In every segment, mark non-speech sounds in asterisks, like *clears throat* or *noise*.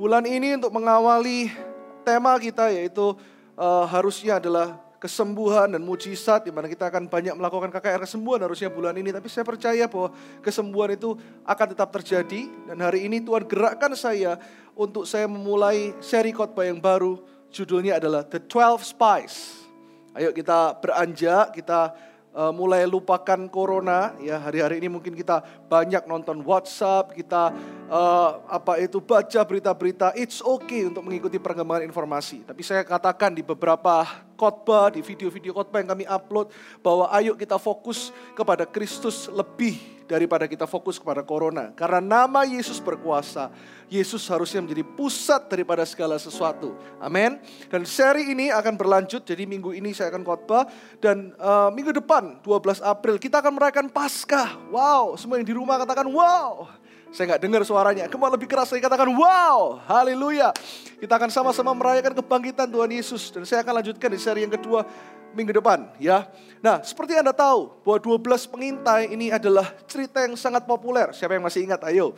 bulan ini untuk mengawali tema kita yaitu uh, harusnya adalah kesembuhan dan mujizat di mana kita akan banyak melakukan KKR kesembuhan harusnya bulan ini. Tapi saya percaya bahwa kesembuhan itu akan tetap terjadi dan hari ini Tuhan gerakkan saya untuk saya memulai seri khotbah yang baru. Judulnya adalah The Twelve Spies. Ayo kita beranjak, kita uh, mulai lupakan corona. Ya hari-hari ini mungkin kita banyak nonton WhatsApp kita uh, apa itu baca berita-berita it's okay untuk mengikuti perkembangan informasi tapi saya katakan di beberapa khotbah di video-video khotbah yang kami upload bahwa ayo kita fokus kepada Kristus lebih daripada kita fokus kepada corona. Karena nama Yesus berkuasa, Yesus harusnya menjadi pusat daripada segala sesuatu. Amin. Dan seri ini akan berlanjut, jadi minggu ini saya akan khotbah dan uh, minggu depan 12 April kita akan merayakan Paskah. Wow, semua yang di rumah katakan wow. Saya nggak dengar suaranya. Ke mana lebih keras saya katakan wow, haleluya. Kita akan sama-sama merayakan kebangkitan Tuhan Yesus dan saya akan lanjutkan di seri yang kedua minggu depan ya. Nah, seperti Anda tahu bahwa 12 pengintai ini adalah cerita yang sangat populer. Siapa yang masih ingat? Ayo.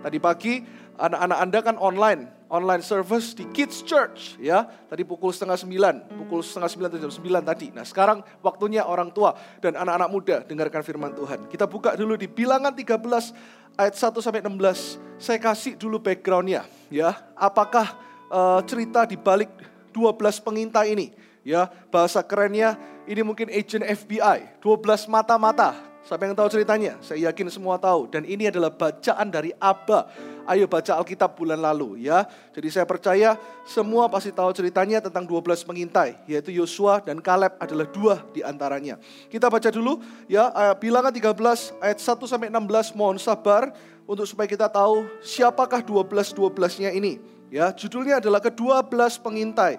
Tadi pagi anak-anak Anda kan online, online service di Kids Church ya. Tadi pukul setengah sembilan, pukul setengah sembilan atau jam sembilan tadi. Nah sekarang waktunya orang tua dan anak-anak muda dengarkan firman Tuhan. Kita buka dulu di bilangan 13 ayat 1 sampai 16. Saya kasih dulu backgroundnya ya. Apakah uh, cerita di balik 12 pengintai ini? Ya, bahasa kerennya ini mungkin agent FBI, 12 mata-mata. Siapa yang tahu ceritanya? Saya yakin semua tahu. Dan ini adalah bacaan dari Abba. Ayo baca Alkitab bulan lalu ya. Jadi saya percaya semua pasti tahu ceritanya tentang 12 pengintai. Yaitu Yosua dan Kaleb adalah dua di antaranya. Kita baca dulu ya bilangan 13 ayat 1 sampai 16 mohon sabar untuk supaya kita tahu siapakah 12-12-nya ini. Ya, judulnya adalah ke-12 pengintai.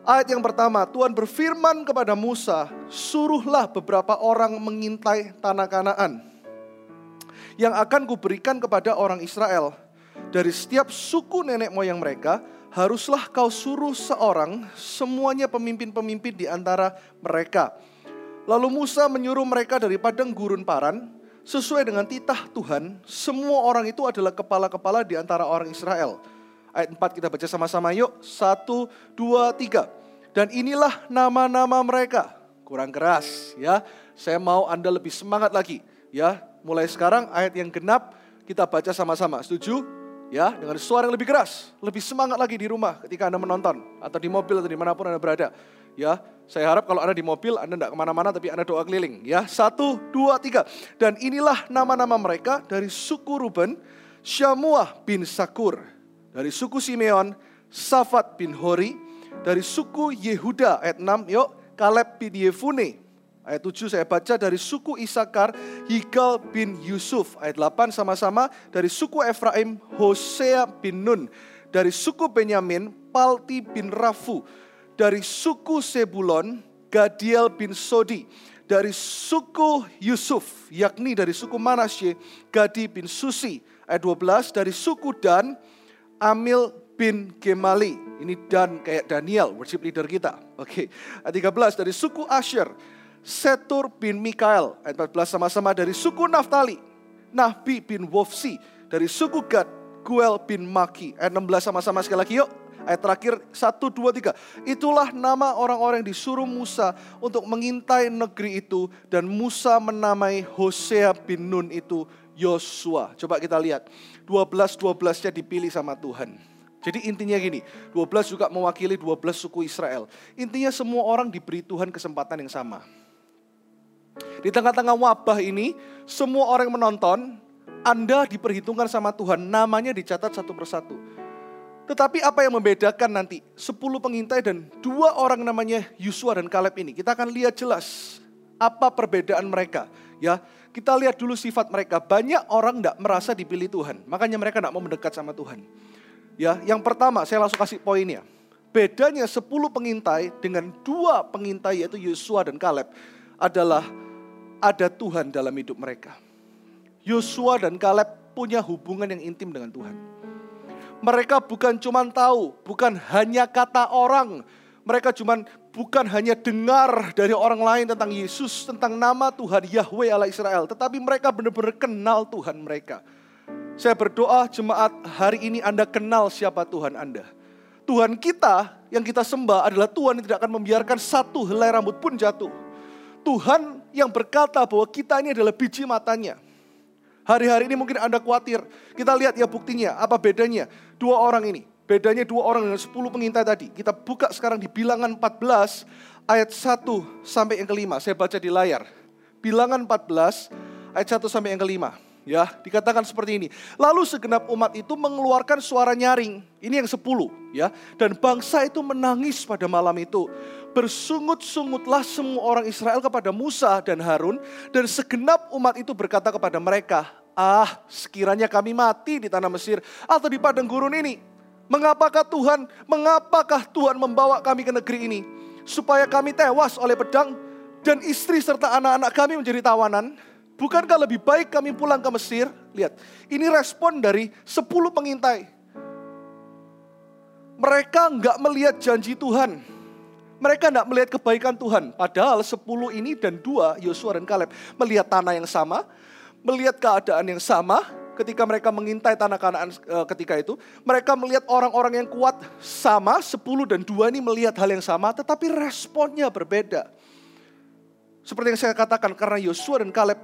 Ayat yang pertama, Tuhan berfirman kepada Musa, suruhlah beberapa orang mengintai tanah Kanaan yang akan kuberikan kepada orang Israel. Dari setiap suku nenek moyang mereka, haruslah kau suruh seorang, semuanya pemimpin-pemimpin di antara mereka. Lalu Musa menyuruh mereka dari padang gurun paran, sesuai dengan titah Tuhan, semua orang itu adalah kepala-kepala di antara orang Israel ayat 4 kita baca sama-sama yuk. Satu, dua, tiga. Dan inilah nama-nama mereka. Kurang keras ya. Saya mau Anda lebih semangat lagi. Ya, mulai sekarang ayat yang genap kita baca sama-sama. Setuju? Ya, dengan suara yang lebih keras, lebih semangat lagi di rumah ketika Anda menonton atau di mobil atau di mana pun Anda berada. Ya, saya harap kalau Anda di mobil, Anda tidak ke mana-mana tapi Anda doa keliling. Ya, satu, dua, tiga. Dan inilah nama-nama mereka dari suku Ruben, Syamuah bin Sakur, dari suku Simeon, Safat bin Hori. Dari suku Yehuda, ayat 6, yuk. Kaleb bin Yefune. Ayat 7 saya baca dari suku Isakar, Higal bin Yusuf. Ayat 8 sama-sama dari suku Efraim, Hosea bin Nun. Dari suku Benyamin, Palti bin Rafu. Dari suku Sebulon, Gadiel bin Sodi. Dari suku Yusuf, yakni dari suku Manasye, Gadi bin Susi. Ayat 12 dari suku Dan, Amil bin Gemali. Ini Dan kayak Daniel, worship leader kita. Oke, okay. ayat 13 dari suku Asher. Setur bin Mikael. Ayat 14 sama-sama dari suku Naftali. Nahbi bin Wofsi. Dari suku Gad. Guel bin Maki. Ayat 16 sama-sama sekali lagi yuk. Ayat terakhir 1, 2, 3. Itulah nama orang-orang yang disuruh Musa untuk mengintai negeri itu. Dan Musa menamai Hosea bin Nun itu Yosua. Coba kita lihat. 12-12-nya dipilih sama Tuhan. Jadi intinya gini, 12 juga mewakili 12 suku Israel. Intinya semua orang diberi Tuhan kesempatan yang sama. Di tengah-tengah wabah ini, semua orang yang menonton, Anda diperhitungkan sama Tuhan, namanya dicatat satu persatu. Tetapi apa yang membedakan nanti 10 pengintai dan dua orang namanya Yusua dan Kaleb ini? Kita akan lihat jelas apa perbedaan mereka. Ya, kita lihat dulu sifat mereka. Banyak orang tidak merasa dipilih Tuhan. Makanya mereka tidak mau mendekat sama Tuhan. Ya, yang pertama saya langsung kasih poinnya. Bedanya 10 pengintai dengan dua pengintai yaitu Yosua dan Kaleb adalah ada Tuhan dalam hidup mereka. Yosua dan Kaleb punya hubungan yang intim dengan Tuhan. Mereka bukan cuma tahu, bukan hanya kata orang, mereka cuma bukan hanya dengar dari orang lain tentang Yesus, tentang nama Tuhan Yahweh Allah Israel, tetapi mereka benar-benar kenal Tuhan mereka. Saya berdoa jemaat hari ini Anda kenal siapa Tuhan Anda. Tuhan kita yang kita sembah adalah Tuhan yang tidak akan membiarkan satu helai rambut pun jatuh. Tuhan yang berkata bahwa kita ini adalah biji matanya. Hari-hari ini mungkin Anda khawatir. Kita lihat ya buktinya, apa bedanya dua orang ini. Bedanya dua orang dengan sepuluh pengintai tadi. Kita buka sekarang di bilangan 14 ayat 1 sampai yang kelima. Saya baca di layar. Bilangan 14 ayat 1 sampai yang kelima. Ya, dikatakan seperti ini. Lalu segenap umat itu mengeluarkan suara nyaring. Ini yang sepuluh, ya. Dan bangsa itu menangis pada malam itu. Bersungut-sungutlah semua orang Israel kepada Musa dan Harun. Dan segenap umat itu berkata kepada mereka, Ah, sekiranya kami mati di tanah Mesir atau di padang gurun ini. Mengapakah Tuhan, mengapakah Tuhan membawa kami ke negeri ini? Supaya kami tewas oleh pedang dan istri serta anak-anak kami menjadi tawanan. Bukankah lebih baik kami pulang ke Mesir? Lihat, ini respon dari 10 pengintai. Mereka nggak melihat janji Tuhan. Mereka nggak melihat kebaikan Tuhan. Padahal 10 ini dan dua, Yosua dan Kaleb, melihat tanah yang sama, melihat keadaan yang sama, ketika mereka mengintai tanah kanaan eh, ketika itu, mereka melihat orang-orang yang kuat sama, 10 dan dua ini melihat hal yang sama, tetapi responnya berbeda. Seperti yang saya katakan, karena Yosua dan Kaleb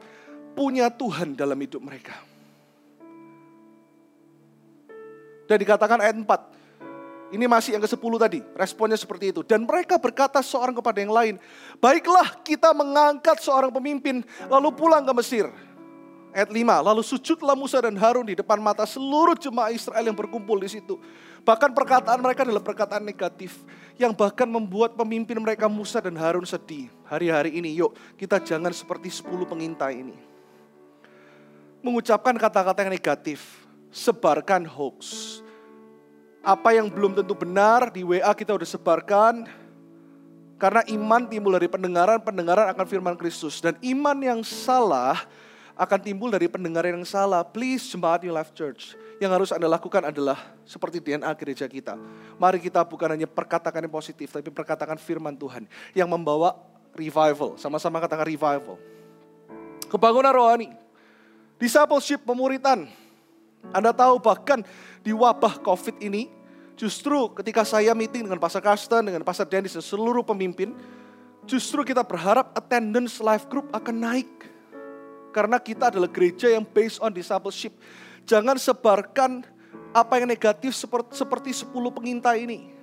punya Tuhan dalam hidup mereka. Dan dikatakan ayat 4, ini masih yang ke-10 tadi, responnya seperti itu. Dan mereka berkata seorang kepada yang lain, baiklah kita mengangkat seorang pemimpin lalu pulang ke Mesir. Ayat 5, lalu sujudlah Musa dan Harun di depan mata seluruh jemaah Israel yang berkumpul di situ. Bahkan perkataan mereka adalah perkataan negatif. Yang bahkan membuat pemimpin mereka Musa dan Harun sedih. Hari-hari ini yuk kita jangan seperti 10 pengintai ini mengucapkan kata-kata yang negatif, sebarkan hoax. Apa yang belum tentu benar di WA kita udah sebarkan, karena iman timbul dari pendengaran, pendengaran akan firman Kristus. Dan iman yang salah akan timbul dari pendengaran yang salah. Please jemaat New Life Church. Yang harus Anda lakukan adalah seperti DNA gereja kita. Mari kita bukan hanya perkatakan yang positif, tapi perkatakan firman Tuhan. Yang membawa revival. Sama-sama katakan revival. Kebangunan rohani. Discipleship, pemuritan. Anda tahu bahkan di wabah COVID ini, justru ketika saya meeting dengan Pastor Karsten, dengan Pastor Dennis, dan seluruh pemimpin, justru kita berharap attendance life group akan naik. Karena kita adalah gereja yang based on discipleship. Jangan sebarkan apa yang negatif seperti, seperti 10 pengintai ini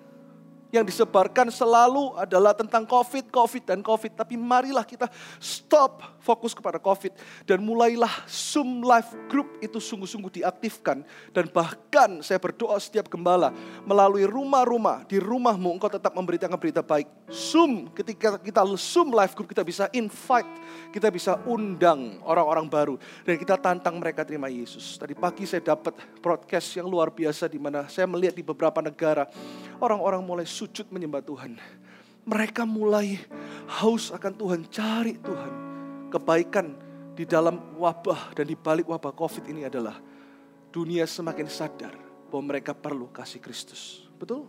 yang disebarkan selalu adalah tentang COVID, COVID, dan COVID. Tapi marilah kita stop fokus kepada COVID. Dan mulailah Zoom Live Group itu sungguh-sungguh diaktifkan. Dan bahkan saya berdoa setiap gembala melalui rumah-rumah, di rumahmu engkau tetap memberitakan berita baik. Zoom, ketika kita Zoom Live Group kita bisa invite, kita bisa undang orang-orang baru. Dan kita tantang mereka terima Yesus. Tadi pagi saya dapat broadcast yang luar biasa di mana saya melihat di beberapa negara orang-orang mulai sujud menyembah Tuhan. Mereka mulai haus akan Tuhan, cari Tuhan. Kebaikan di dalam wabah dan di balik wabah COVID ini adalah dunia semakin sadar bahwa mereka perlu kasih Kristus. Betul?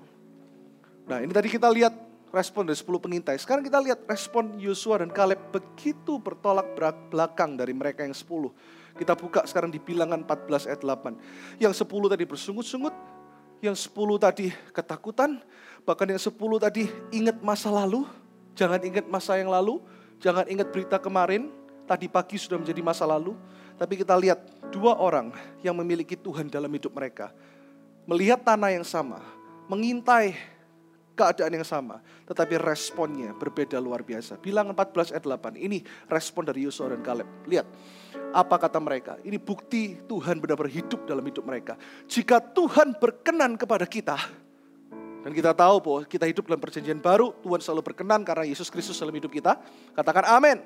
Nah ini tadi kita lihat respon dari 10 pengintai. Sekarang kita lihat respon Yosua dan Kaleb begitu bertolak belakang dari mereka yang 10. Kita buka sekarang di bilangan 14 ayat 8. Yang 10 tadi bersungut-sungut, yang 10 tadi ketakutan, Bahkan yang sepuluh tadi ingat masa lalu, jangan ingat masa yang lalu, jangan ingat berita kemarin, tadi pagi sudah menjadi masa lalu. Tapi kita lihat dua orang yang memiliki Tuhan dalam hidup mereka. Melihat tanah yang sama, mengintai keadaan yang sama, tetapi responnya berbeda luar biasa. Bilangan 14 ayat 8, ini respon dari Yosua dan Kaleb. Lihat, apa kata mereka? Ini bukti Tuhan benar-benar hidup dalam hidup mereka. Jika Tuhan berkenan kepada kita, dan kita tahu bahwa kita hidup dalam perjanjian baru, Tuhan selalu berkenan karena Yesus Kristus dalam hidup kita. Katakan amin.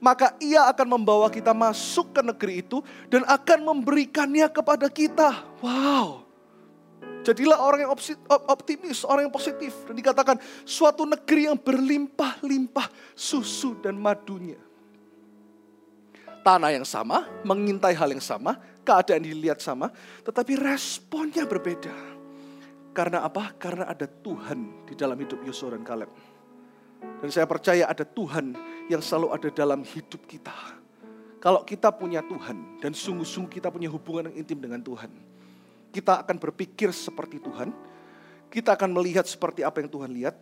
Maka ia akan membawa kita masuk ke negeri itu dan akan memberikannya kepada kita. Wow. Jadilah orang yang optimis, orang yang positif. Dan dikatakan suatu negeri yang berlimpah-limpah susu dan madunya. Tanah yang sama, mengintai hal yang sama, keadaan dilihat sama, tetapi responnya berbeda. Karena apa? Karena ada Tuhan di dalam hidup Yosua dan Kaleb. Dan saya percaya ada Tuhan yang selalu ada dalam hidup kita. Kalau kita punya Tuhan dan sungguh-sungguh kita punya hubungan yang intim dengan Tuhan, kita akan berpikir seperti Tuhan, kita akan melihat seperti apa yang Tuhan lihat,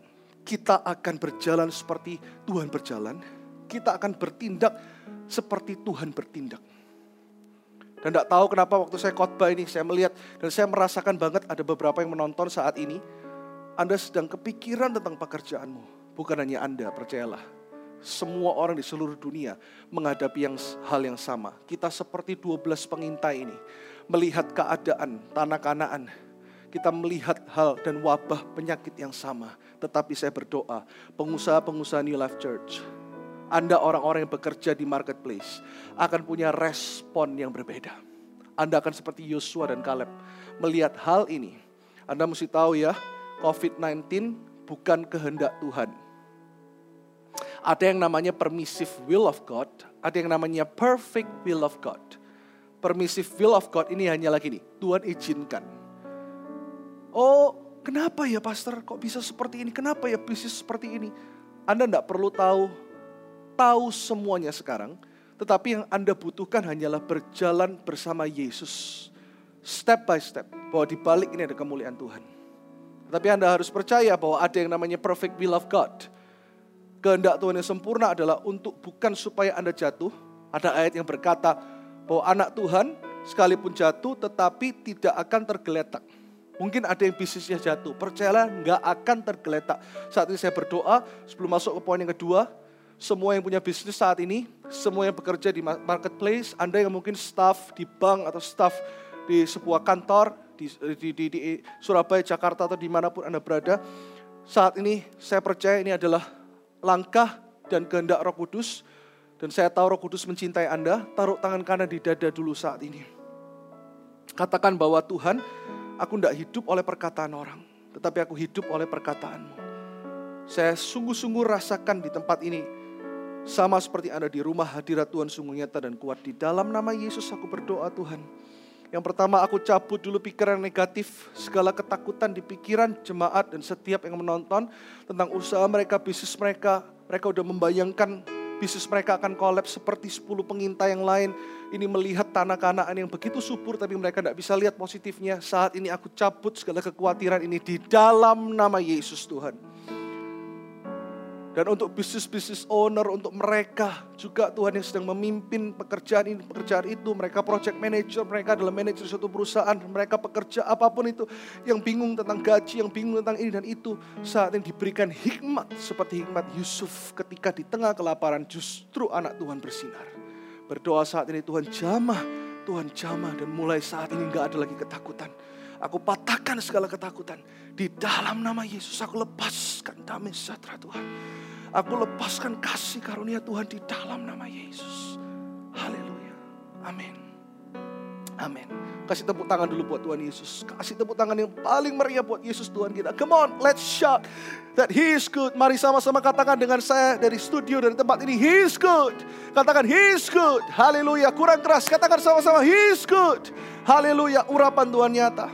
kita akan berjalan seperti Tuhan berjalan, kita akan bertindak seperti Tuhan bertindak. Dan tidak tahu kenapa waktu saya khotbah ini saya melihat dan saya merasakan banget ada beberapa yang menonton saat ini. Anda sedang kepikiran tentang pekerjaanmu. Bukan hanya Anda, percayalah semua orang di seluruh dunia menghadapi yang hal yang sama. Kita seperti 12 pengintai ini melihat keadaan tanah kanaan. Kita melihat hal dan wabah penyakit yang sama. Tetapi saya berdoa, pengusaha-pengusaha New Life Church, Anda orang-orang yang bekerja di marketplace akan punya respon yang berbeda. Anda akan seperti Yosua dan Caleb melihat hal ini. Anda mesti tahu ya, COVID-19 bukan kehendak Tuhan ada yang namanya permissive will of God, ada yang namanya perfect will of God. Permissive will of God ini hanya lagi nih, Tuhan izinkan. Oh, kenapa ya pastor kok bisa seperti ini? Kenapa ya bisnis seperti ini? Anda tidak perlu tahu, tahu semuanya sekarang. Tetapi yang Anda butuhkan hanyalah berjalan bersama Yesus. Step by step. Bahwa di balik ini ada kemuliaan Tuhan. Tapi Anda harus percaya bahwa ada yang namanya perfect will of God kehendak Tuhan yang sempurna adalah untuk bukan supaya Anda jatuh. Ada ayat yang berkata bahwa anak Tuhan sekalipun jatuh tetapi tidak akan tergeletak. Mungkin ada yang bisnisnya jatuh, percayalah nggak akan tergeletak. Saat ini saya berdoa sebelum masuk ke poin yang kedua, semua yang punya bisnis saat ini, semua yang bekerja di marketplace, Anda yang mungkin staff di bank atau staff di sebuah kantor di, di, di, di Surabaya, Jakarta atau di mana pun Anda berada, saat ini saya percaya ini adalah langkah dan kehendak Roh Kudus dan saya tahu Roh Kudus mencintai Anda, taruh tangan kanan di dada dulu saat ini. Katakan bahwa Tuhan, aku tidak hidup oleh perkataan orang, tetapi aku hidup oleh perkataanmu. Saya sungguh-sungguh rasakan di tempat ini, sama seperti Anda di rumah hadirat Tuhan sungguh nyata dan kuat. Di dalam nama Yesus aku berdoa Tuhan. Yang pertama aku cabut dulu pikiran negatif, segala ketakutan di pikiran jemaat dan setiap yang menonton tentang usaha mereka, bisnis mereka. Mereka udah membayangkan bisnis mereka akan kolaps seperti 10 pengintai yang lain. Ini melihat tanah kanaan yang begitu subur tapi mereka tidak bisa lihat positifnya. Saat ini aku cabut segala kekhawatiran ini di dalam nama Yesus Tuhan. Dan untuk bisnis-bisnis owner, untuk mereka juga Tuhan yang sedang memimpin pekerjaan ini, pekerjaan itu. Mereka project manager, mereka adalah manajer suatu perusahaan. Mereka pekerja apa pun itu. Yang bingung tentang gaji, yang bingung tentang ini dan itu. Saat ini diberikan hikmat seperti hikmat Yusuf ketika di tengah kelaparan justru anak Tuhan bersinar. Berdoa saat ini Tuhan jamah, Tuhan jamah dan mulai saat ini nggak ada lagi ketakutan. Aku patahkan segala ketakutan. Di dalam nama Yesus aku lepaskan damai sejahtera Tuhan. Aku lepaskan kasih karunia Tuhan di dalam nama Yesus. Haleluya. Amin. Amin. Kasih tepuk tangan dulu buat Tuhan Yesus. Kasih tepuk tangan yang paling meriah buat Yesus Tuhan kita. Come on, let's shout that He is good. Mari sama-sama katakan dengan saya dari studio dari tempat ini. He is good. Katakan He is good. Haleluya. Kurang keras. Katakan sama-sama He is good. Haleluya. Urapan Tuhan nyata.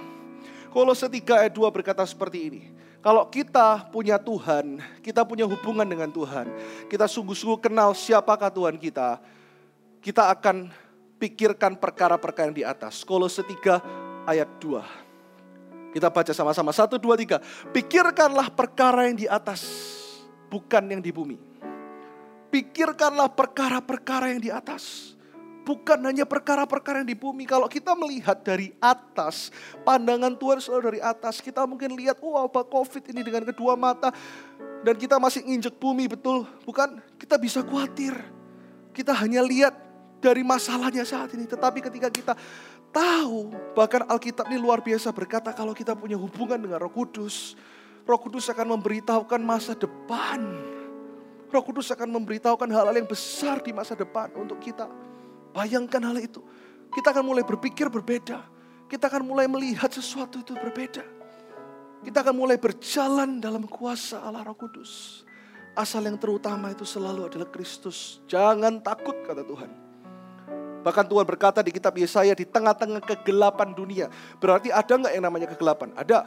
Kolose 3 ayat 2 berkata seperti ini. Kalau kita punya Tuhan, kita punya hubungan dengan Tuhan, kita sungguh-sungguh kenal siapakah Tuhan kita, kita akan pikirkan perkara-perkara yang di atas. Kolose 3 ayat 2. Kita baca sama-sama. Satu, dua, tiga. Pikirkanlah perkara yang di atas, bukan yang di bumi. Pikirkanlah perkara-perkara yang di atas bukan hanya perkara-perkara yang di bumi. Kalau kita melihat dari atas, pandangan Tuhan selalu dari atas. Kita mungkin lihat, wow, apa COVID ini dengan kedua mata. Dan kita masih nginjek bumi, betul? Bukan? Kita bisa khawatir. Kita hanya lihat dari masalahnya saat ini. Tetapi ketika kita tahu, bahkan Alkitab ini luar biasa berkata kalau kita punya hubungan dengan roh kudus. Roh Kudus akan memberitahukan masa depan. Roh Kudus akan memberitahukan hal-hal yang besar di masa depan untuk kita. Bayangkan hal itu. Kita akan mulai berpikir berbeda. Kita akan mulai melihat sesuatu itu berbeda. Kita akan mulai berjalan dalam kuasa Allah Roh Kudus. Asal yang terutama itu selalu adalah Kristus. Jangan takut kata Tuhan. Bahkan Tuhan berkata di kitab Yesaya di tengah-tengah kegelapan dunia. Berarti ada nggak yang namanya kegelapan? Ada.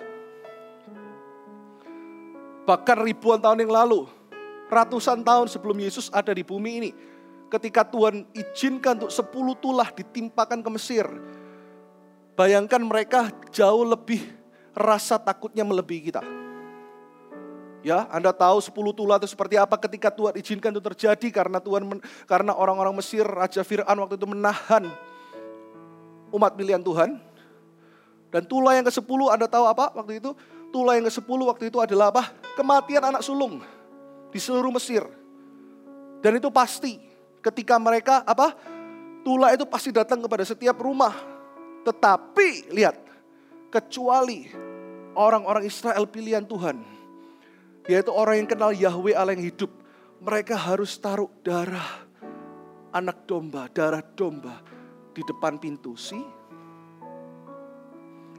Bahkan ribuan tahun yang lalu, ratusan tahun sebelum Yesus ada di bumi ini, ketika Tuhan izinkan untuk 10 tulah ditimpakan ke Mesir. Bayangkan mereka jauh lebih rasa takutnya melebihi kita. Ya, Anda tahu 10 tulah itu seperti apa ketika Tuhan izinkan itu terjadi karena Tuhan karena orang-orang Mesir Raja Fir'aun waktu itu menahan umat pilihan Tuhan. Dan tulah yang ke-10 Anda tahu apa waktu itu? Tulah yang ke-10 waktu itu adalah apa? Kematian anak sulung di seluruh Mesir. Dan itu pasti ketika mereka apa? Tulah itu pasti datang kepada setiap rumah. Tetapi lihat, kecuali orang-orang Israel pilihan Tuhan, yaitu orang yang kenal Yahweh Allah yang hidup, mereka harus taruh darah anak domba, darah domba di depan pintu. sih.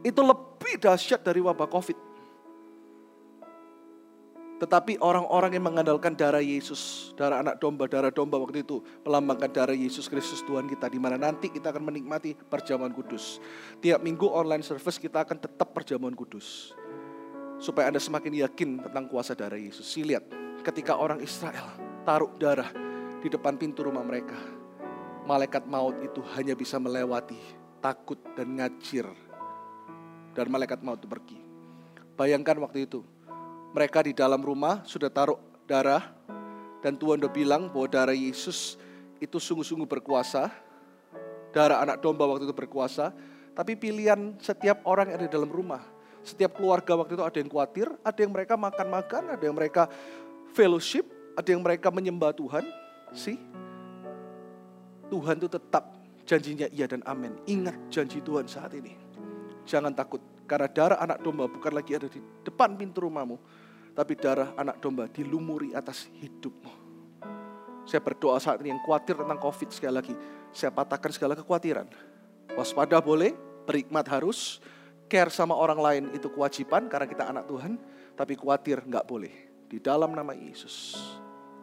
Itu lebih dahsyat dari wabah Covid. Tetapi orang-orang yang mengandalkan darah Yesus, darah anak domba, darah domba waktu itu melambangkan darah Yesus Kristus Tuhan kita di mana nanti kita akan menikmati perjamuan kudus. Tiap minggu online service kita akan tetap perjamuan kudus. Supaya Anda semakin yakin tentang kuasa darah Yesus. Si lihat, ketika orang Israel taruh darah di depan pintu rumah mereka, malaikat maut itu hanya bisa melewati, takut dan ngajir. Dan malaikat maut itu pergi. Bayangkan waktu itu, mereka di dalam rumah sudah taruh darah dan Tuhan udah bilang bahwa darah Yesus itu sungguh-sungguh berkuasa. Darah anak domba waktu itu berkuasa. Tapi pilihan setiap orang yang ada di dalam rumah. Setiap keluarga waktu itu ada yang khawatir, ada yang mereka makan-makan, ada yang mereka fellowship, ada yang mereka menyembah Tuhan. Sih, Tuhan itu tetap janjinya iya dan amin. Ingat janji Tuhan saat ini. Jangan takut, karena darah anak domba bukan lagi ada di depan pintu rumahmu, tapi darah anak domba dilumuri atas hidupmu. Saya berdoa saat ini yang khawatir tentang COVID sekali lagi. Saya patahkan segala kekhawatiran. Waspada boleh, berikmat harus, care sama orang lain itu kewajiban karena kita anak Tuhan. Tapi khawatir nggak boleh. Di dalam nama Yesus.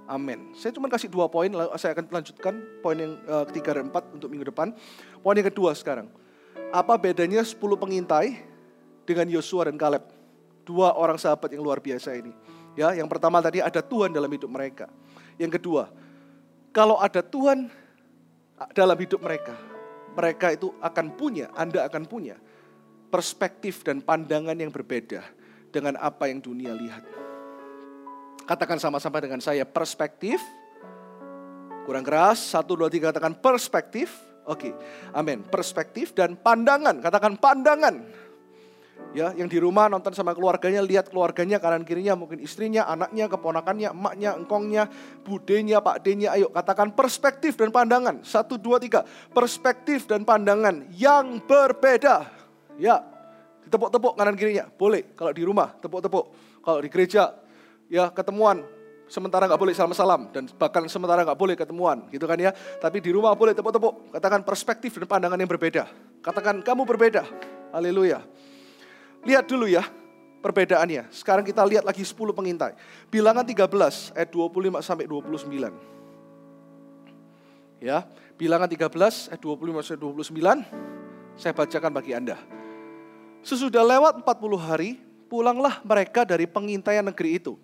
Amin. Saya cuma kasih dua poin, lalu saya akan lanjutkan poin yang uh, ketiga dan empat untuk minggu depan. Poin yang kedua sekarang. Apa bedanya 10 pengintai dengan Yosua dan Kaleb? Dua orang sahabat yang luar biasa ini. Ya, yang pertama tadi ada Tuhan dalam hidup mereka. Yang kedua, kalau ada Tuhan dalam hidup mereka, mereka itu akan punya, Anda akan punya perspektif dan pandangan yang berbeda dengan apa yang dunia lihat. Katakan sama-sama dengan saya perspektif. Kurang keras, satu, dua, tiga, katakan perspektif. Oke, amin. Perspektif dan pandangan, katakan pandangan ya yang di rumah nonton sama keluarganya lihat keluarganya kanan kirinya mungkin istrinya anaknya keponakannya emaknya engkongnya budenya pak denya ayo katakan perspektif dan pandangan. Satu dua tiga. Perspektif dan pandangan yang berbeda. Ya tepuk-tepuk kanan kirinya. Boleh kalau di rumah tepuk-tepuk. Kalau di gereja ya ketemuan. Sementara nggak boleh salam-salam dan bahkan sementara nggak boleh ketemuan gitu kan ya. Tapi di rumah boleh tepuk-tepuk. Katakan perspektif dan pandangan yang berbeda. Katakan kamu berbeda. Haleluya Lihat dulu ya perbedaannya. Sekarang kita lihat lagi 10 pengintai. Bilangan 13 ayat 25 sampai 29. Ya, bilangan 13 ayat 25 sampai 29 saya bacakan bagi Anda. Sesudah lewat 40 hari, pulanglah mereka dari pengintaian negeri itu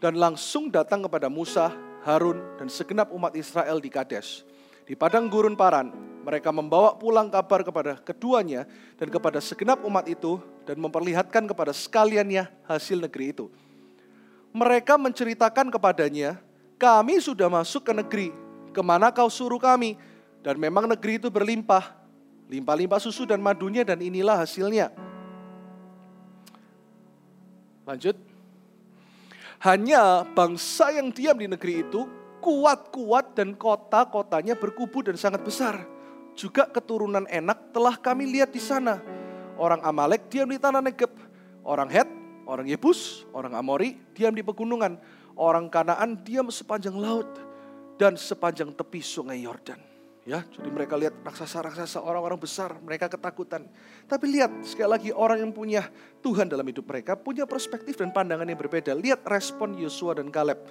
dan langsung datang kepada Musa, Harun dan segenap umat Israel di Kades. Di padang gurun Paran, mereka membawa pulang kabar kepada keduanya dan kepada segenap umat itu dan memperlihatkan kepada sekaliannya hasil negeri itu. Mereka menceritakan kepadanya, kami sudah masuk ke negeri, ke mana kau suruh kami, dan memang negeri itu berlimpah, limpah-limpah susu dan madunya dan inilah hasilnya. Lanjut. Hanya bangsa yang diam di negeri itu kuat-kuat dan kota-kotanya berkubu dan sangat besar. Juga keturunan enak telah kami lihat di sana orang Amalek diam di tanah Negeb, orang Het, orang Yebus, orang Amori diam di pegunungan, orang Kanaan diam sepanjang laut dan sepanjang tepi sungai Yordan. Ya, jadi mereka lihat raksasa-raksasa orang-orang besar, mereka ketakutan. Tapi lihat sekali lagi orang yang punya Tuhan dalam hidup mereka punya perspektif dan pandangan yang berbeda. Lihat respon Yosua dan Kaleb.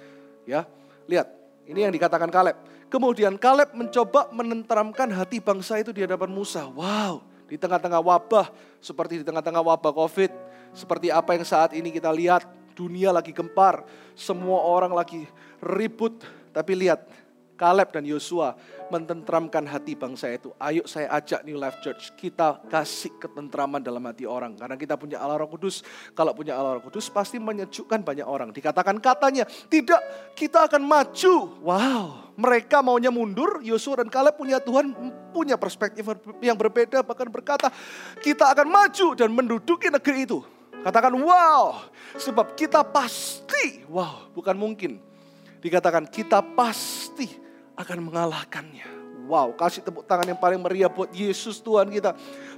Ya, lihat ini yang dikatakan Kaleb. Kemudian Kaleb mencoba menenteramkan hati bangsa itu di hadapan Musa. Wow, di tengah-tengah wabah, seperti di tengah-tengah wabah COVID, seperti apa yang saat ini kita lihat, dunia lagi gempar, semua orang lagi ribut, tapi lihat, Kaleb dan Yosua mententramkan hati bangsa itu. Ayo saya ajak New Life Church, kita kasih ketentraman dalam hati orang. Karena kita punya Allah Roh Kudus, kalau punya Allah Roh Kudus pasti menyejukkan banyak orang. Dikatakan katanya, tidak kita akan maju. Wow, mereka maunya mundur, Yosua dan Kaleb punya Tuhan punya perspektif yang berbeda. Bahkan berkata, kita akan maju dan menduduki negeri itu. Katakan wow, sebab kita pasti, wow bukan mungkin. Dikatakan kita pasti akan mengalahkannya. Wow, kasih tepuk tangan yang paling meriah buat Yesus Tuhan kita.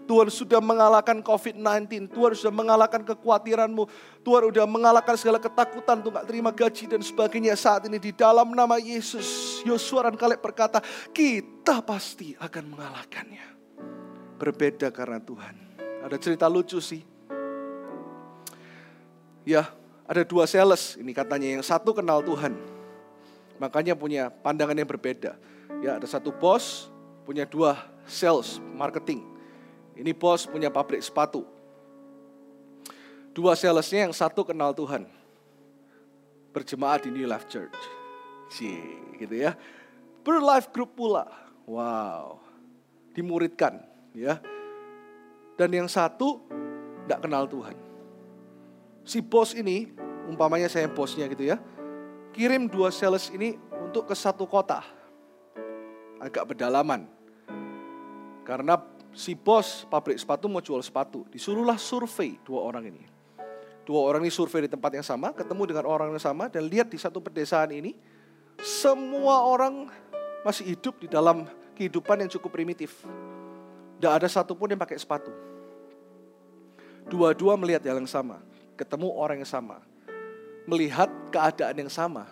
Tuhan sudah mengalahkan COVID-19. Tuhan sudah mengalahkan kekhawatiranmu. Tuhan sudah mengalahkan segala ketakutan untuk gak terima gaji dan sebagainya saat ini. Di dalam nama Yesus, Yosua dan Kaleb berkata, kita pasti akan mengalahkannya. Berbeda karena Tuhan. Ada cerita lucu sih. Ya, ada dua sales ini katanya. Yang satu kenal Tuhan Makanya punya pandangan yang berbeda. Ya, ada satu bos punya dua sales marketing. Ini bos punya pabrik sepatu. Dua salesnya yang satu kenal Tuhan. Berjemaah di New Life Church. Cie, gitu ya. Berlife group pula. Wow. Dimuridkan, ya. Dan yang satu tidak kenal Tuhan. Si bos ini, umpamanya saya bosnya gitu ya kirim dua sales ini untuk ke satu kota. Agak pedalaman. Karena si bos pabrik sepatu mau jual sepatu. Disuruhlah survei dua orang ini. Dua orang ini survei di tempat yang sama, ketemu dengan orang yang sama, dan lihat di satu pedesaan ini, semua orang masih hidup di dalam kehidupan yang cukup primitif. Tidak ada satupun yang pakai sepatu. Dua-dua melihat hal yang sama, ketemu orang yang sama melihat keadaan yang sama.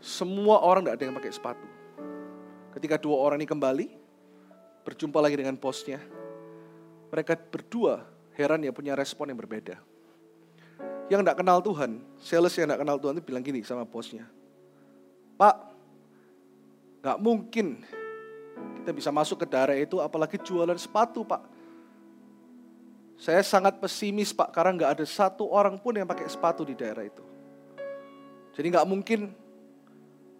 Semua orang tidak ada yang pakai sepatu. Ketika dua orang ini kembali, berjumpa lagi dengan bosnya, mereka berdua heran ya punya respon yang berbeda. Yang tidak kenal Tuhan, sales yang tidak kenal Tuhan itu bilang gini sama bosnya, Pak, nggak mungkin kita bisa masuk ke daerah itu apalagi jualan sepatu Pak. Saya sangat pesimis Pak, karena nggak ada satu orang pun yang pakai sepatu di daerah itu. Jadi nggak mungkin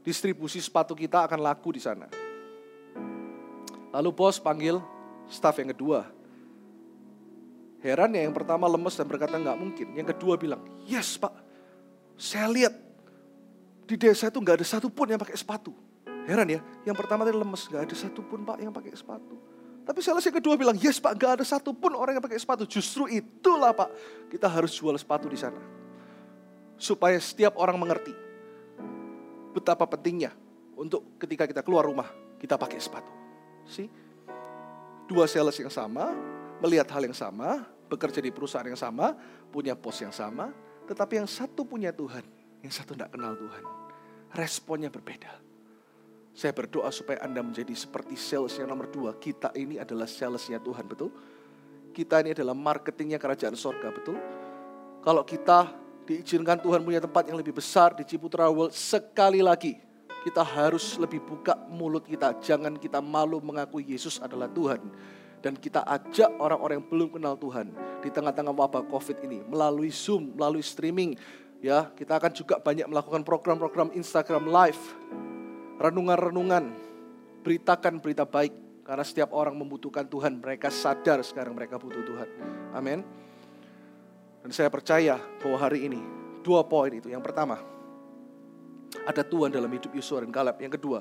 distribusi sepatu kita akan laku di sana. Lalu bos panggil staff yang kedua. Heran ya yang pertama lemes dan berkata nggak mungkin. Yang kedua bilang, yes pak, saya lihat di desa itu nggak ada satupun yang pakai sepatu. Heran ya, yang pertama tadi lemes, nggak ada satupun pak yang pakai sepatu. Tapi sales yang kedua bilang, yes pak, gak ada satupun orang yang pakai sepatu. Justru itulah pak, kita harus jual sepatu di sana. Supaya setiap orang mengerti betapa pentingnya untuk ketika kita keluar rumah, kita pakai sepatu. Si Dua sales yang sama, melihat hal yang sama, bekerja di perusahaan yang sama, punya pos yang sama, tetapi yang satu punya Tuhan, yang satu tidak kenal Tuhan. Responnya berbeda. Saya berdoa supaya Anda menjadi seperti sales yang nomor dua. Kita ini adalah salesnya Tuhan, betul? Kita ini adalah marketingnya kerajaan sorga, betul? Kalau kita diizinkan Tuhan punya tempat yang lebih besar di Ciputra World, sekali lagi kita harus lebih buka mulut kita. Jangan kita malu mengakui Yesus adalah Tuhan. Dan kita ajak orang-orang yang belum kenal Tuhan di tengah-tengah wabah COVID ini melalui Zoom, melalui streaming. Ya, kita akan juga banyak melakukan program-program Instagram Live renungan-renungan, beritakan berita baik. Karena setiap orang membutuhkan Tuhan, mereka sadar sekarang mereka butuh Tuhan. Amin. Dan saya percaya bahwa hari ini dua poin itu. Yang pertama, ada Tuhan dalam hidup Yusua dan Kaleb. Yang kedua,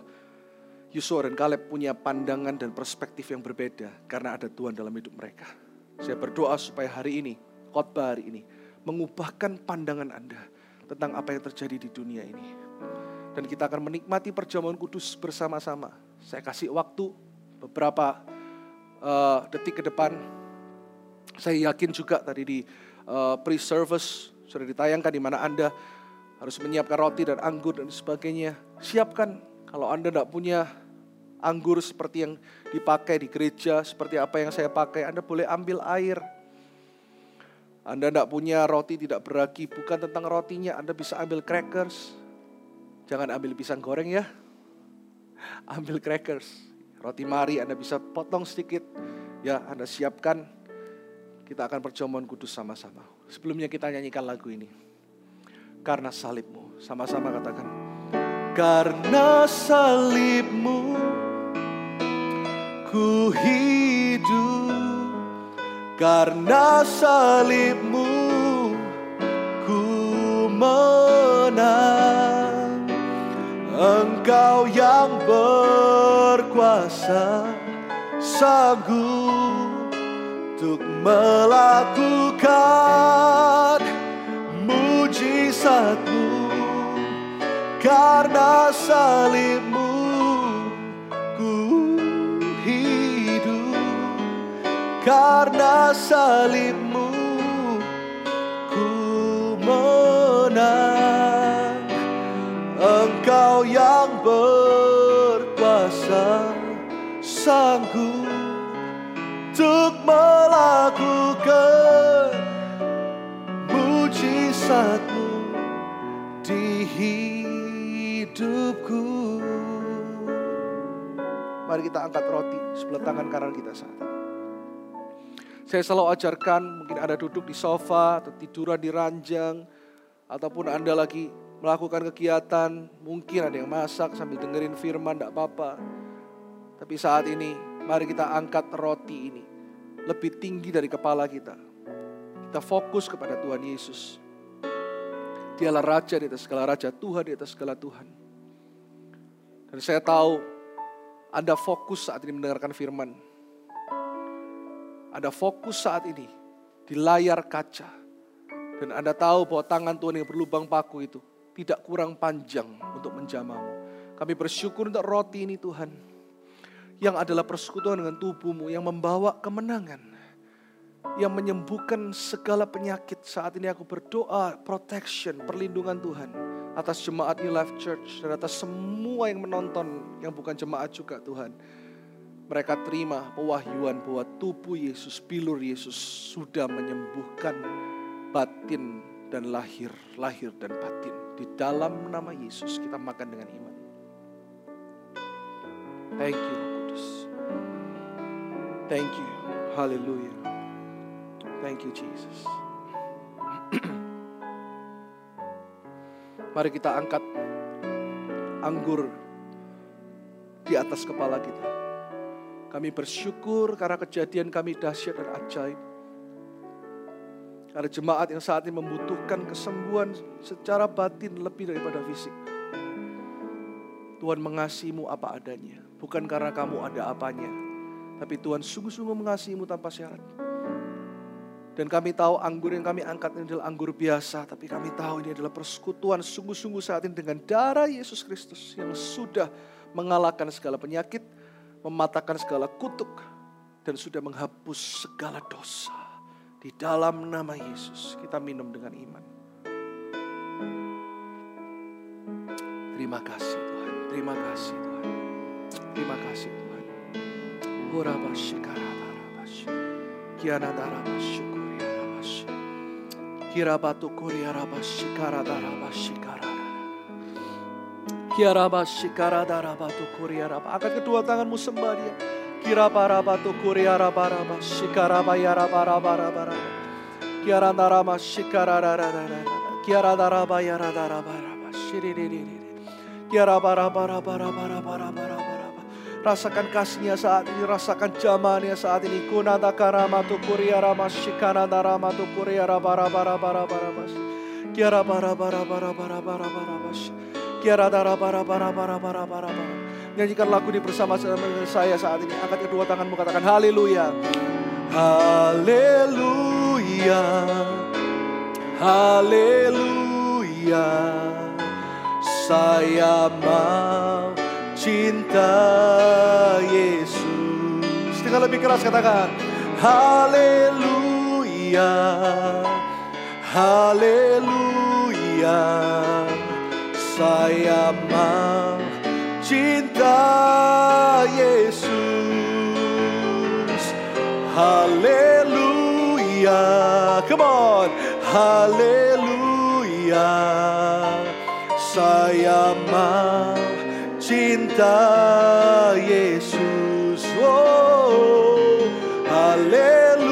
Yusua dan Kaleb punya pandangan dan perspektif yang berbeda karena ada Tuhan dalam hidup mereka. Saya berdoa supaya hari ini, khotbah hari ini, mengubahkan pandangan Anda tentang apa yang terjadi di dunia ini dan kita akan menikmati perjamuan kudus bersama-sama. Saya kasih waktu beberapa uh, detik ke depan. Saya yakin juga tadi di uh, pre-service sudah ditayangkan di mana Anda harus menyiapkan roti dan anggur dan sebagainya. Siapkan kalau Anda tidak punya anggur seperti yang dipakai di gereja, seperti apa yang saya pakai, Anda boleh ambil air. Anda tidak punya roti tidak beragi, bukan tentang rotinya, Anda bisa ambil crackers, Jangan ambil pisang goreng ya. Ambil crackers. Roti mari Anda bisa potong sedikit. Ya Anda siapkan. Kita akan perjamuan kudus sama-sama. Sebelumnya kita nyanyikan lagu ini. Karena salibmu. Sama-sama katakan. karena salibmu ku hidup karena salibmu ku menang engkau yang berkuasa sanggup untuk melakukan mujizatmu. Karena salibmu ku hidup karena salibmu mujizatmu di hidupku. Mari kita angkat roti sebelah tangan kanan kita saat ini. Saya selalu ajarkan mungkin Anda duduk di sofa atau tiduran di ranjang. Ataupun Anda lagi melakukan kegiatan. Mungkin ada yang masak sambil dengerin firman, tidak apa-apa. Tapi saat ini mari kita angkat roti ini. Lebih tinggi dari kepala kita. Kita fokus kepada Tuhan Yesus. Dialah Raja di atas segala Raja, Tuhan di atas segala Tuhan. Dan saya tahu Anda fokus saat ini mendengarkan firman. Anda fokus saat ini di layar kaca. Dan Anda tahu bahwa tangan Tuhan yang berlubang paku itu tidak kurang panjang untuk menjamamu. Kami bersyukur untuk roti ini Tuhan. Yang adalah persekutuan dengan tubuhmu yang membawa kemenangan yang menyembuhkan segala penyakit. Saat ini aku berdoa protection, perlindungan Tuhan atas jemaat New Life Church dan atas semua yang menonton yang bukan jemaat juga Tuhan. Mereka terima pewahyuan bahwa tubuh Yesus, bilur Yesus sudah menyembuhkan batin dan lahir, lahir dan batin. Di dalam nama Yesus kita makan dengan iman. Thank you Roh Kudus. Thank you. Hallelujah. Thank you Jesus. *clears throat* Mari kita angkat anggur di atas kepala kita. Kami bersyukur karena kejadian kami dahsyat dan ajaib. Ada jemaat yang saat ini membutuhkan kesembuhan secara batin lebih daripada fisik. Tuhan mengasihimu apa adanya. Bukan karena kamu ada apanya. Tapi Tuhan sungguh-sungguh mengasihimu tanpa syarat. Dan kami tahu anggur yang kami angkat ini adalah anggur biasa. Tapi kami tahu ini adalah persekutuan sungguh-sungguh saat ini dengan darah Yesus Kristus. Yang sudah mengalahkan segala penyakit. Mematahkan segala kutuk. Dan sudah menghapus segala dosa. Di dalam nama Yesus kita minum dengan iman. Terima kasih Tuhan. Terima kasih Tuhan. Terima kasih Tuhan. Kiana darabashukuri Kirabatu Angkat kedua tanganmu sembah dia. Ya. Kirabarabatu kuriarabaraba shikarabayarabarabarabara. Kiarandarama shikararararara. Kiaradarabayarabarabaraba shiriririri. Kiarabarabarabarabarabara. Rasakan kasihnya saat ini, rasakan zamannya saat ini. Kunata karama tu kuria rama shikana darama tu kuria raba raba raba raba mas, Kiara bara bara bara bara bara bara mas, Kiara dara bara bara bara bara bara bara Nyanyikan lagu ini bersama saya saat ini. Angkat kedua tanganmu katakan haleluya. Haleluya. Haleluya. Saya mau cinta Yesus. Tinggal lebih keras katakan. Haleluya. Haleluya. Saya mau cinta Yesus. Haleluya. Come on. Haleluya. Saya mau cinta Yesus. Oh, haleluya.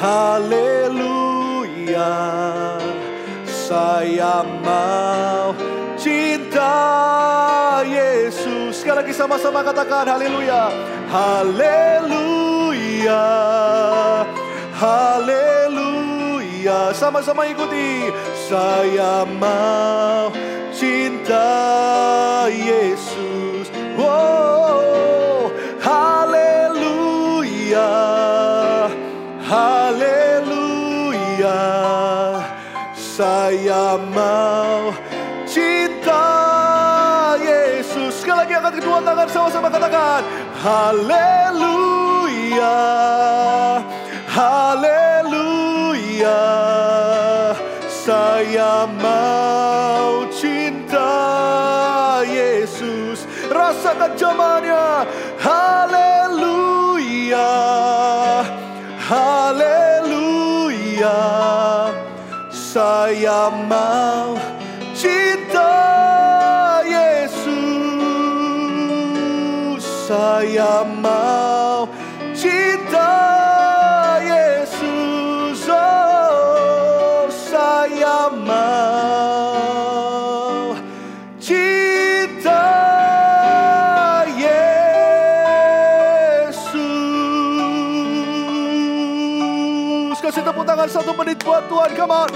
Haleluya. Saya mau cinta Yesus. Sekali lagi sama-sama katakan haleluya. Haleluya. Haleluya. Sama-sama ikuti. Saya mau cinta Yesus. Wow. Haleluya. Haleluya. Saya mau cinta Yesus. Sekali lagi angkat kedua tangan sama-sama katakan. Haleluya. Haleluya. Saya mau Zamannya. Haleluya. Haleluya. Saya mau cinta Yesus. Saya mau satu menit buat Tuhan, come on.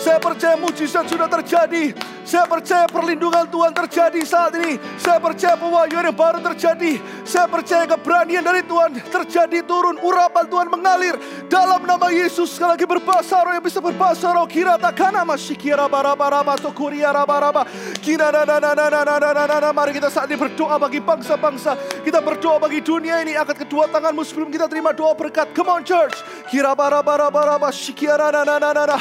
Saya percaya mujizat sudah terjadi. Saya percaya perlindungan Tuhan terjadi saat ini. Saya percaya pewahyuan yang baru terjadi. Saya percaya keberanian dari Tuhan terjadi turun. Urapan Tuhan mengalir dalam nama Yesus. Sekali lagi berbahasa roh yang bisa berbahasa roh. Kira takana masyikira baraba-raba sokuria raba-raba. Kira na na na na na na na na na. Mari kita saat ini berdoa bagi bangsa-bangsa. Kita berdoa bagi dunia ini. Angkat kedua tanganmu sebelum kita terima doa berkat. Come on church. Kira baraba-raba-raba. Shikira na na na na na.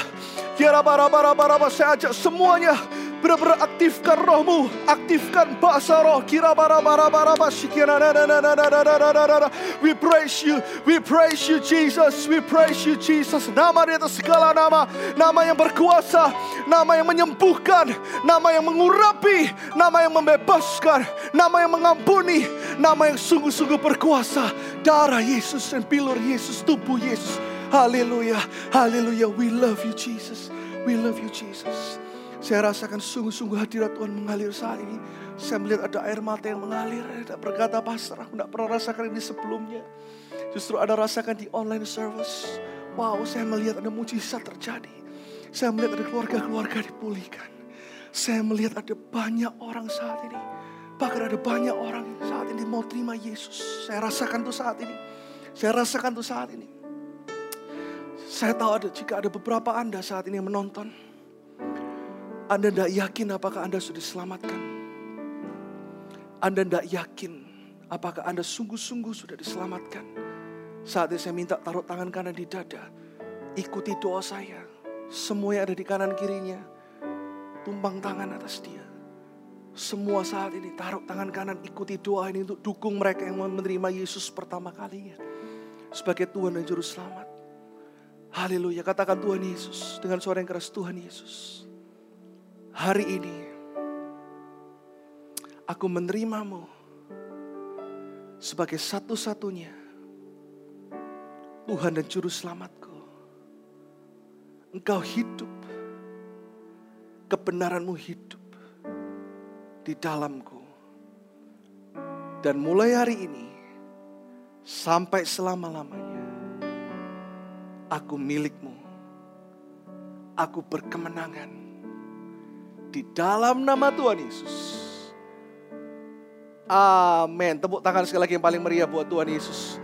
Kira bara-bara-bara saya ajak semuanya benar-benar aktifkan rohmu, aktifkan bahasa roh. Kira bara bara bara bara We praise you, we praise you Jesus, we praise you Jesus. Nama di atas segala nama, nama yang berkuasa, nama yang menyembuhkan, nama yang mengurapi, nama yang membebaskan, nama yang mengampuni, nama yang sungguh-sungguh berkuasa. Darah Yesus dan pilur Yesus, tubuh Yesus. Haleluya, haleluya. We love you, Jesus. We love you, Jesus. Saya rasakan sungguh-sungguh hadirat Tuhan mengalir saat ini. Saya melihat ada air mata yang mengalir. Tidak berkata pastor, tidak pernah rasakan ini sebelumnya. Justru ada rasakan di online service. Wow, saya melihat ada mujizat terjadi. Saya melihat ada keluarga-keluarga dipulihkan. Saya melihat ada banyak orang saat ini. Bahkan ada banyak orang saat ini mau terima Yesus. Saya rasakan tuh saat ini. Saya rasakan tuh saat ini. Saya tahu ada jika ada beberapa Anda saat ini yang menonton. Anda tidak yakin apakah Anda sudah diselamatkan. Anda tidak yakin apakah Anda sungguh-sungguh sudah diselamatkan. Saat ini saya minta taruh tangan kanan di dada. Ikuti doa saya. Semua yang ada di kanan kirinya. Tumpang tangan atas dia. Semua saat ini taruh tangan kanan ikuti doa ini untuk dukung mereka yang menerima Yesus pertama kalinya. Sebagai Tuhan dan Juru Selamat. Haleluya, katakan Tuhan Yesus dengan suara yang keras Tuhan Yesus. Hari ini aku menerimamu sebagai satu-satunya Tuhan dan Juru Selamatku. Engkau hidup, kebenaranmu hidup di dalamku. Dan mulai hari ini sampai selama-lamanya aku milikmu. Aku berkemenangan di dalam nama Tuhan Yesus. Amin. Tepuk tangan sekali lagi yang paling meriah buat Tuhan Yesus.